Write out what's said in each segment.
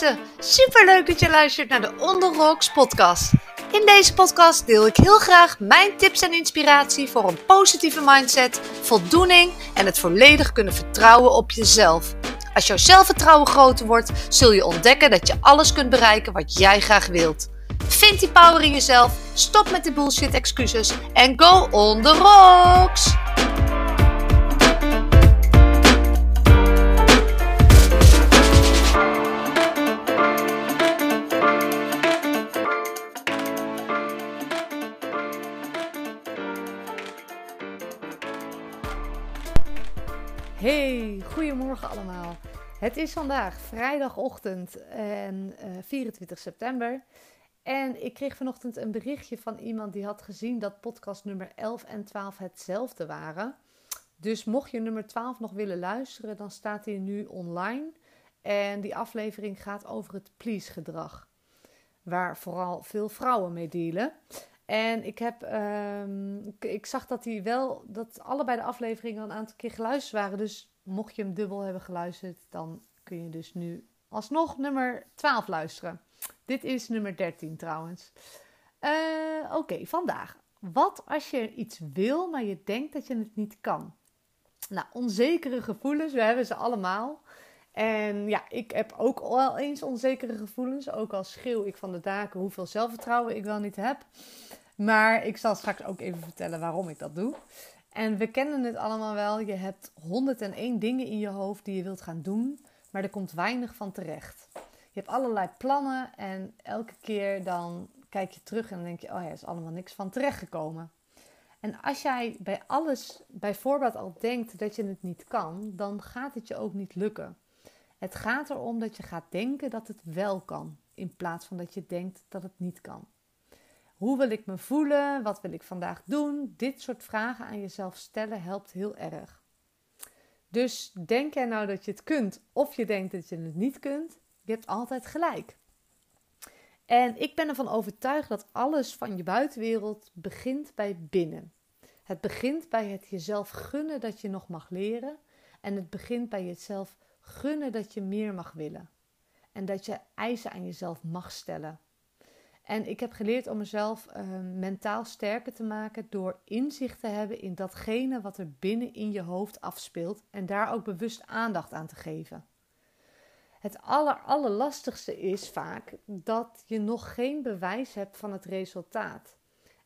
mensen, superleuk dat je luistert naar de On Rocks podcast. In deze podcast deel ik heel graag mijn tips en inspiratie voor een positieve mindset, voldoening en het volledig kunnen vertrouwen op jezelf. Als jouw zelfvertrouwen groter wordt, zul je ontdekken dat je alles kunt bereiken wat jij graag wilt. Vind die power in jezelf, stop met de bullshit excuses en go on the rocks! Hey, goedemorgen allemaal. Het is vandaag vrijdagochtend en 24 eh, september. En ik kreeg vanochtend een berichtje van iemand die had gezien dat podcast nummer 11 en 12 hetzelfde waren. Dus mocht je nummer 12 nog willen luisteren, dan staat hij nu online. En die aflevering gaat over het please gedrag. Waar vooral veel vrouwen mee dealen. En ik, heb, ehm, ik, zag dat hij wel, dat allebei de afleveringen een aantal keer geluisterd waren. Dus mocht je hem dubbel hebben geluisterd, dan kun je dus nu alsnog nummer 12 luisteren. Dit is nummer 13 trouwens. Uh, Oké, vandaag. Wat als je iets wil, maar je denkt dat je het niet kan? Nou, onzekere gevoelens, we hebben ze allemaal. En ja, ik heb ook wel eens onzekere gevoelens. Ook al schreeuw ik van de daken hoeveel zelfvertrouwen ik wel niet heb. Maar ik zal straks ook even vertellen waarom ik dat doe. En we kennen het allemaal wel. Je hebt 101 dingen in je hoofd die je wilt gaan doen. Maar er komt weinig van terecht. Je hebt allerlei plannen en elke keer dan kijk je terug en dan denk je: oh ja, er is allemaal niks van terechtgekomen. En als jij bij alles bijvoorbeeld al denkt dat je het niet kan, dan gaat het je ook niet lukken. Het gaat erom dat je gaat denken dat het wel kan, in plaats van dat je denkt dat het niet kan. Hoe wil ik me voelen? Wat wil ik vandaag doen? Dit soort vragen aan jezelf stellen helpt heel erg. Dus denk jij nou dat je het kunt of je denkt dat je het niet kunt? Je hebt altijd gelijk. En ik ben ervan overtuigd dat alles van je buitenwereld begint bij binnen. Het begint bij het jezelf gunnen dat je nog mag leren. En het begint bij jezelf gunnen dat je meer mag willen. En dat je eisen aan jezelf mag stellen. En ik heb geleerd om mezelf uh, mentaal sterker te maken door inzicht te hebben in datgene wat er binnen in je hoofd afspeelt en daar ook bewust aandacht aan te geven. Het aller, allerlastigste is vaak dat je nog geen bewijs hebt van het resultaat.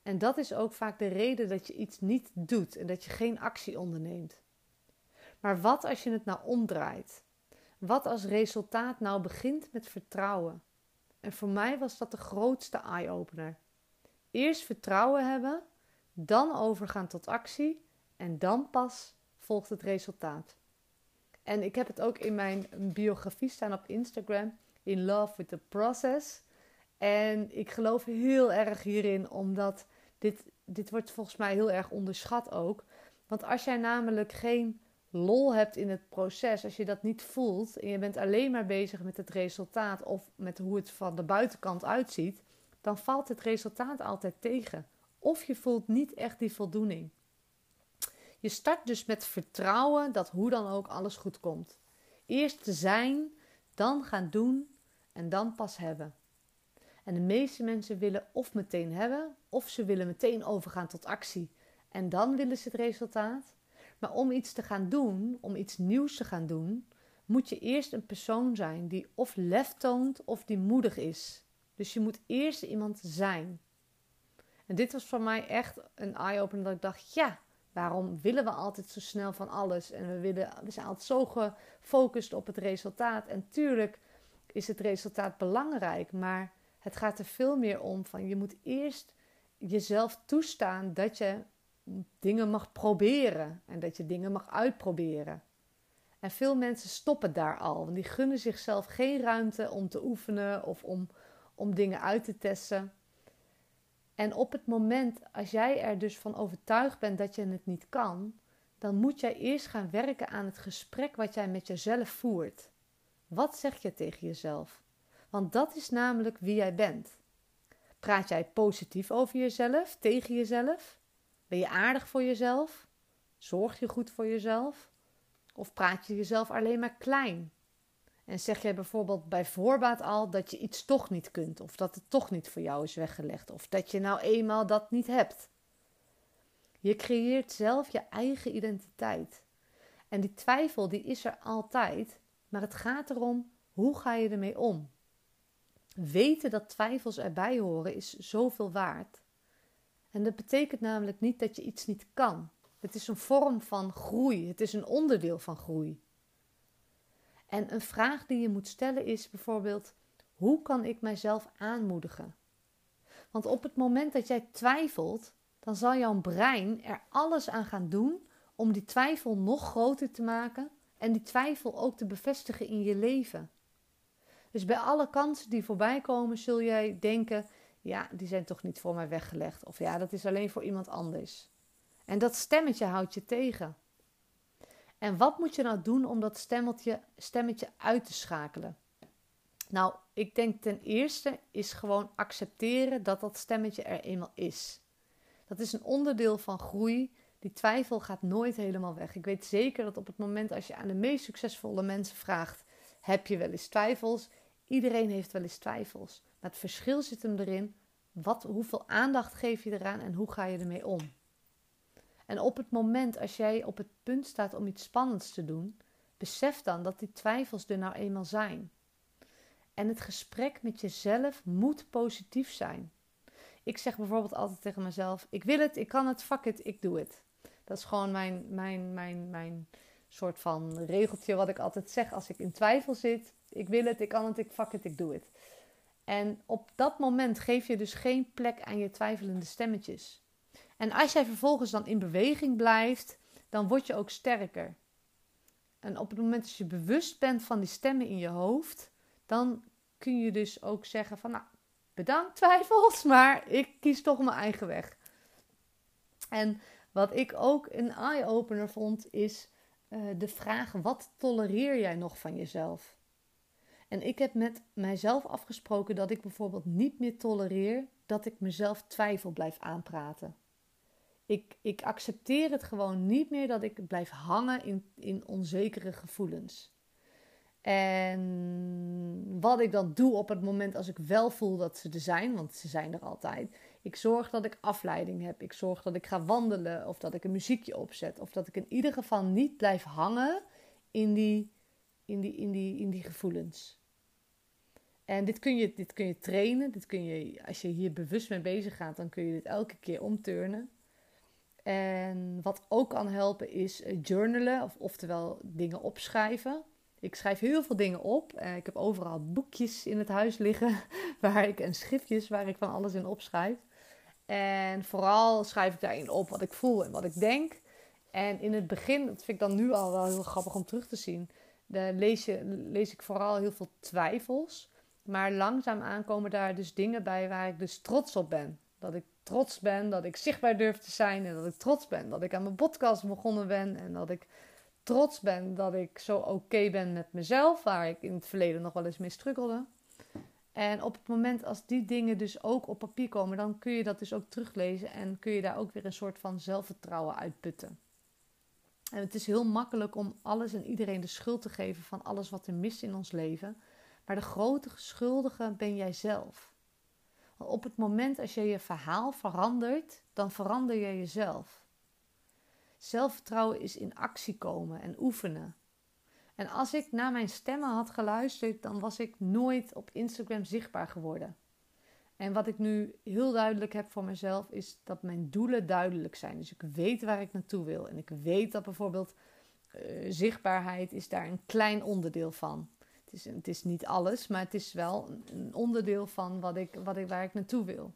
En dat is ook vaak de reden dat je iets niet doet en dat je geen actie onderneemt. Maar wat als je het nou omdraait? Wat als resultaat nou begint met vertrouwen? En voor mij was dat de grootste eye-opener. Eerst vertrouwen hebben, dan overgaan tot actie en dan pas volgt het resultaat. En ik heb het ook in mijn biografie staan op Instagram. In love with the process. En ik geloof heel erg hierin, omdat dit, dit wordt volgens mij heel erg onderschat ook. Want als jij namelijk geen lol hebt in het proces, als je dat niet voelt en je bent alleen maar bezig met het resultaat of met hoe het van de buitenkant uitziet, dan valt het resultaat altijd tegen. Of je voelt niet echt die voldoening. Je start dus met vertrouwen dat hoe dan ook alles goed komt. Eerst te zijn, dan gaan doen en dan pas hebben. En de meeste mensen willen of meteen hebben, of ze willen meteen overgaan tot actie. En dan willen ze het resultaat. Maar om iets te gaan doen, om iets nieuws te gaan doen, moet je eerst een persoon zijn die of lef toont of die moedig is. Dus je moet eerst iemand zijn. En dit was voor mij echt een eye-opener dat ik dacht: ja, waarom willen we altijd zo snel van alles? En we, willen, we zijn altijd zo gefocust op het resultaat. En tuurlijk is het resultaat belangrijk, maar het gaat er veel meer om van je moet eerst jezelf toestaan dat je dingen mag proberen en dat je dingen mag uitproberen. En veel mensen stoppen daar al, want die gunnen zichzelf geen ruimte om te oefenen of om, om dingen uit te testen. En op het moment, als jij er dus van overtuigd bent dat je het niet kan, dan moet jij eerst gaan werken aan het gesprek wat jij met jezelf voert. Wat zeg je tegen jezelf? Want dat is namelijk wie jij bent. Praat jij positief over jezelf, tegen jezelf? Ben je aardig voor jezelf? Zorg je goed voor jezelf? Of praat je jezelf alleen maar klein? En zeg jij bijvoorbeeld bij voorbaat al dat je iets toch niet kunt, of dat het toch niet voor jou is weggelegd, of dat je nou eenmaal dat niet hebt. Je creëert zelf je eigen identiteit. En die twijfel die is er altijd, maar het gaat erom hoe ga je ermee om. Weten dat twijfels erbij horen is zoveel waard. En dat betekent namelijk niet dat je iets niet kan. Het is een vorm van groei, het is een onderdeel van groei. En een vraag die je moet stellen is bijvoorbeeld: hoe kan ik mijzelf aanmoedigen? Want op het moment dat jij twijfelt, dan zal jouw brein er alles aan gaan doen om die twijfel nog groter te maken en die twijfel ook te bevestigen in je leven. Dus bij alle kansen die voorbij komen, zul jij denken: ja, die zijn toch niet voor mij weggelegd. Of ja, dat is alleen voor iemand anders. En dat stemmetje houdt je tegen. En wat moet je nou doen om dat stemmetje, stemmetje uit te schakelen? Nou, ik denk ten eerste is gewoon accepteren dat dat stemmetje er eenmaal is. Dat is een onderdeel van groei. Die twijfel gaat nooit helemaal weg. Ik weet zeker dat op het moment als je aan de meest succesvolle mensen vraagt: heb je wel eens twijfels? Iedereen heeft wel eens twijfels. Maar het verschil zit hem erin: wat, hoeveel aandacht geef je eraan en hoe ga je ermee om? En op het moment als jij op het punt staat om iets spannends te doen, besef dan dat die twijfels er nou eenmaal zijn. En het gesprek met jezelf moet positief zijn. Ik zeg bijvoorbeeld altijd tegen mezelf: Ik wil het, ik kan het, fuck it, ik doe het. Dat is gewoon mijn, mijn, mijn, mijn soort van regeltje wat ik altijd zeg als ik in twijfel zit. Ik wil het, ik kan het, ik fuck it, ik doe het. En op dat moment geef je dus geen plek aan je twijfelende stemmetjes. En als jij vervolgens dan in beweging blijft, dan word je ook sterker. En op het moment dat je bewust bent van die stemmen in je hoofd, dan kun je dus ook zeggen van nou, bedankt twijfels, maar ik kies toch mijn eigen weg. En wat ik ook een eye-opener vond, is uh, de vraag: wat tolereer jij nog van jezelf? En ik heb met mijzelf afgesproken dat ik bijvoorbeeld niet meer tolereer dat ik mezelf twijfel blijf aanpraten. Ik, ik accepteer het gewoon niet meer dat ik blijf hangen in, in onzekere gevoelens. En wat ik dan doe op het moment als ik wel voel dat ze er zijn, want ze zijn er altijd. Ik zorg dat ik afleiding heb. Ik zorg dat ik ga wandelen of dat ik een muziekje opzet. Of dat ik in ieder geval niet blijf hangen in die, in die, in die, in die gevoelens. En dit kun, je, dit kun je trainen. Dit kun je, als je hier bewust mee bezig gaat, dan kun je dit elke keer omturnen. En wat ook kan helpen is eh, journalen, of, oftewel dingen opschrijven. Ik schrijf heel veel dingen op. Eh, ik heb overal boekjes in het huis liggen waar ik, en schriftjes waar ik van alles in opschrijf. En vooral schrijf ik daarin op wat ik voel en wat ik denk. En in het begin, dat vind ik dan nu al wel heel grappig om terug te zien, lees, je, lees ik vooral heel veel twijfels. Maar langzaamaan komen daar dus dingen bij waar ik dus trots op ben. Dat ik trots ben dat ik zichtbaar durf te zijn. En dat ik trots ben dat ik aan mijn podcast begonnen ben. En dat ik trots ben dat ik zo oké ben met mezelf. Waar ik in het verleden nog wel eens mee. En op het moment als die dingen dus ook op papier komen, dan kun je dat dus ook teruglezen. En kun je daar ook weer een soort van zelfvertrouwen uitputten. En het is heel makkelijk om alles en iedereen de schuld te geven van alles wat er mist in ons leven. Maar de grote schuldige ben jij zelf op het moment als je je verhaal verandert, dan verander je jezelf. Zelfvertrouwen is in actie komen en oefenen. En als ik naar mijn stemmen had geluisterd, dan was ik nooit op Instagram zichtbaar geworden. En wat ik nu heel duidelijk heb voor mezelf, is dat mijn doelen duidelijk zijn. Dus ik weet waar ik naartoe wil. En ik weet dat bijvoorbeeld uh, zichtbaarheid is daar een klein onderdeel van. Het is, het is niet alles, maar het is wel een onderdeel van wat ik, wat ik, waar ik naartoe wil.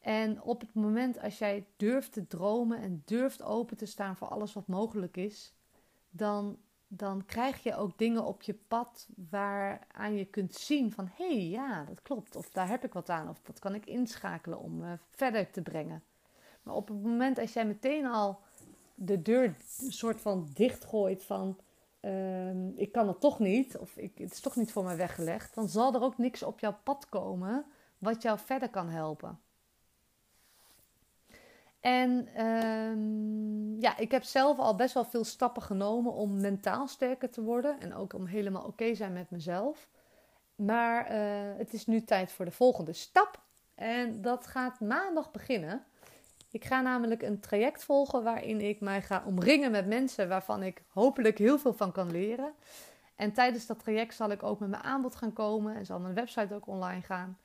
En op het moment als jij durft te dromen en durft open te staan voor alles wat mogelijk is, dan, dan krijg je ook dingen op je pad waaraan je kunt zien van hé, hey, ja, dat klopt. Of daar heb ik wat aan. Of dat kan ik inschakelen om me verder te brengen. Maar op het moment als jij meteen al de deur een soort van dichtgooit van Ehm, ik kan het toch niet, of ik, het is toch niet voor mij weggelegd, dan zal er ook niks op jouw pad komen wat jou verder kan helpen. En ehm, ja, ik heb zelf al best wel veel stappen genomen om mentaal sterker te worden. En ook om helemaal oké te zijn met mezelf. Maar eh, het is nu tijd voor de volgende stap. En dat gaat maandag beginnen. Ik ga namelijk een traject volgen waarin ik mij ga omringen met mensen waarvan ik hopelijk heel veel van kan leren. En tijdens dat traject zal ik ook met mijn aanbod gaan komen en zal mijn website ook online gaan.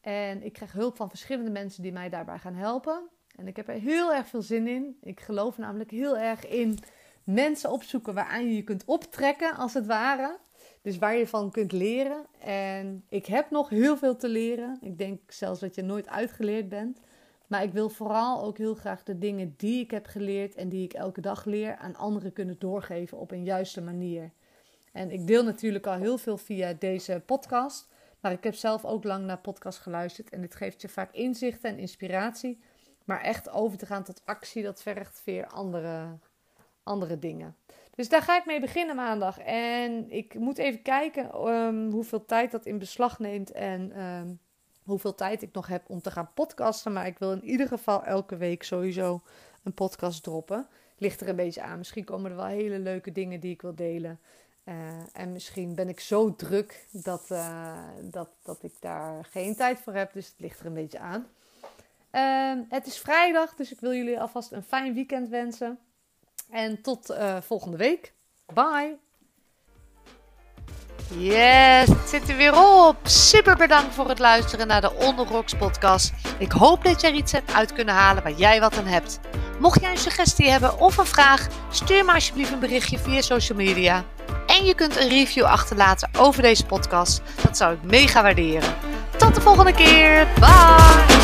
En ik krijg hulp van verschillende mensen die mij daarbij gaan helpen. En ik heb er heel erg veel zin in. Ik geloof namelijk heel erg in mensen opzoeken waaraan je je kunt optrekken, als het ware. Dus waar je van kunt leren. En ik heb nog heel veel te leren. Ik denk zelfs dat je nooit uitgeleerd bent. Maar ik wil vooral ook heel graag de dingen die ik heb geleerd en die ik elke dag leer aan anderen kunnen doorgeven op een juiste manier. En ik deel natuurlijk al heel veel via deze podcast. Maar ik heb zelf ook lang naar podcasts geluisterd. En dit geeft je vaak inzichten en inspiratie. Maar echt over te gaan tot actie, dat vergt weer andere, andere dingen. Dus daar ga ik mee beginnen maandag. En ik moet even kijken um, hoeveel tijd dat in beslag neemt. En um, hoeveel tijd ik nog heb om te gaan podcasten. Maar ik wil in ieder geval elke week sowieso een podcast droppen. Ligt er een beetje aan. Misschien komen er wel hele leuke dingen die ik wil delen. Uh, en misschien ben ik zo druk dat, uh, dat, dat ik daar geen tijd voor heb. Dus het ligt er een beetje aan. Uh, het is vrijdag, dus ik wil jullie alvast een fijn weekend wensen. En tot uh, volgende week. Bye! Yes, het zit er weer op. Super bedankt voor het luisteren naar de Onderrocks podcast. Ik hoop dat je er iets hebt uit kunnen halen waar jij wat aan hebt. Mocht jij een suggestie hebben of een vraag, stuur me alsjeblieft een berichtje via social media. En je kunt een review achterlaten over deze podcast. Dat zou ik mega waarderen. Tot de volgende keer. Bye!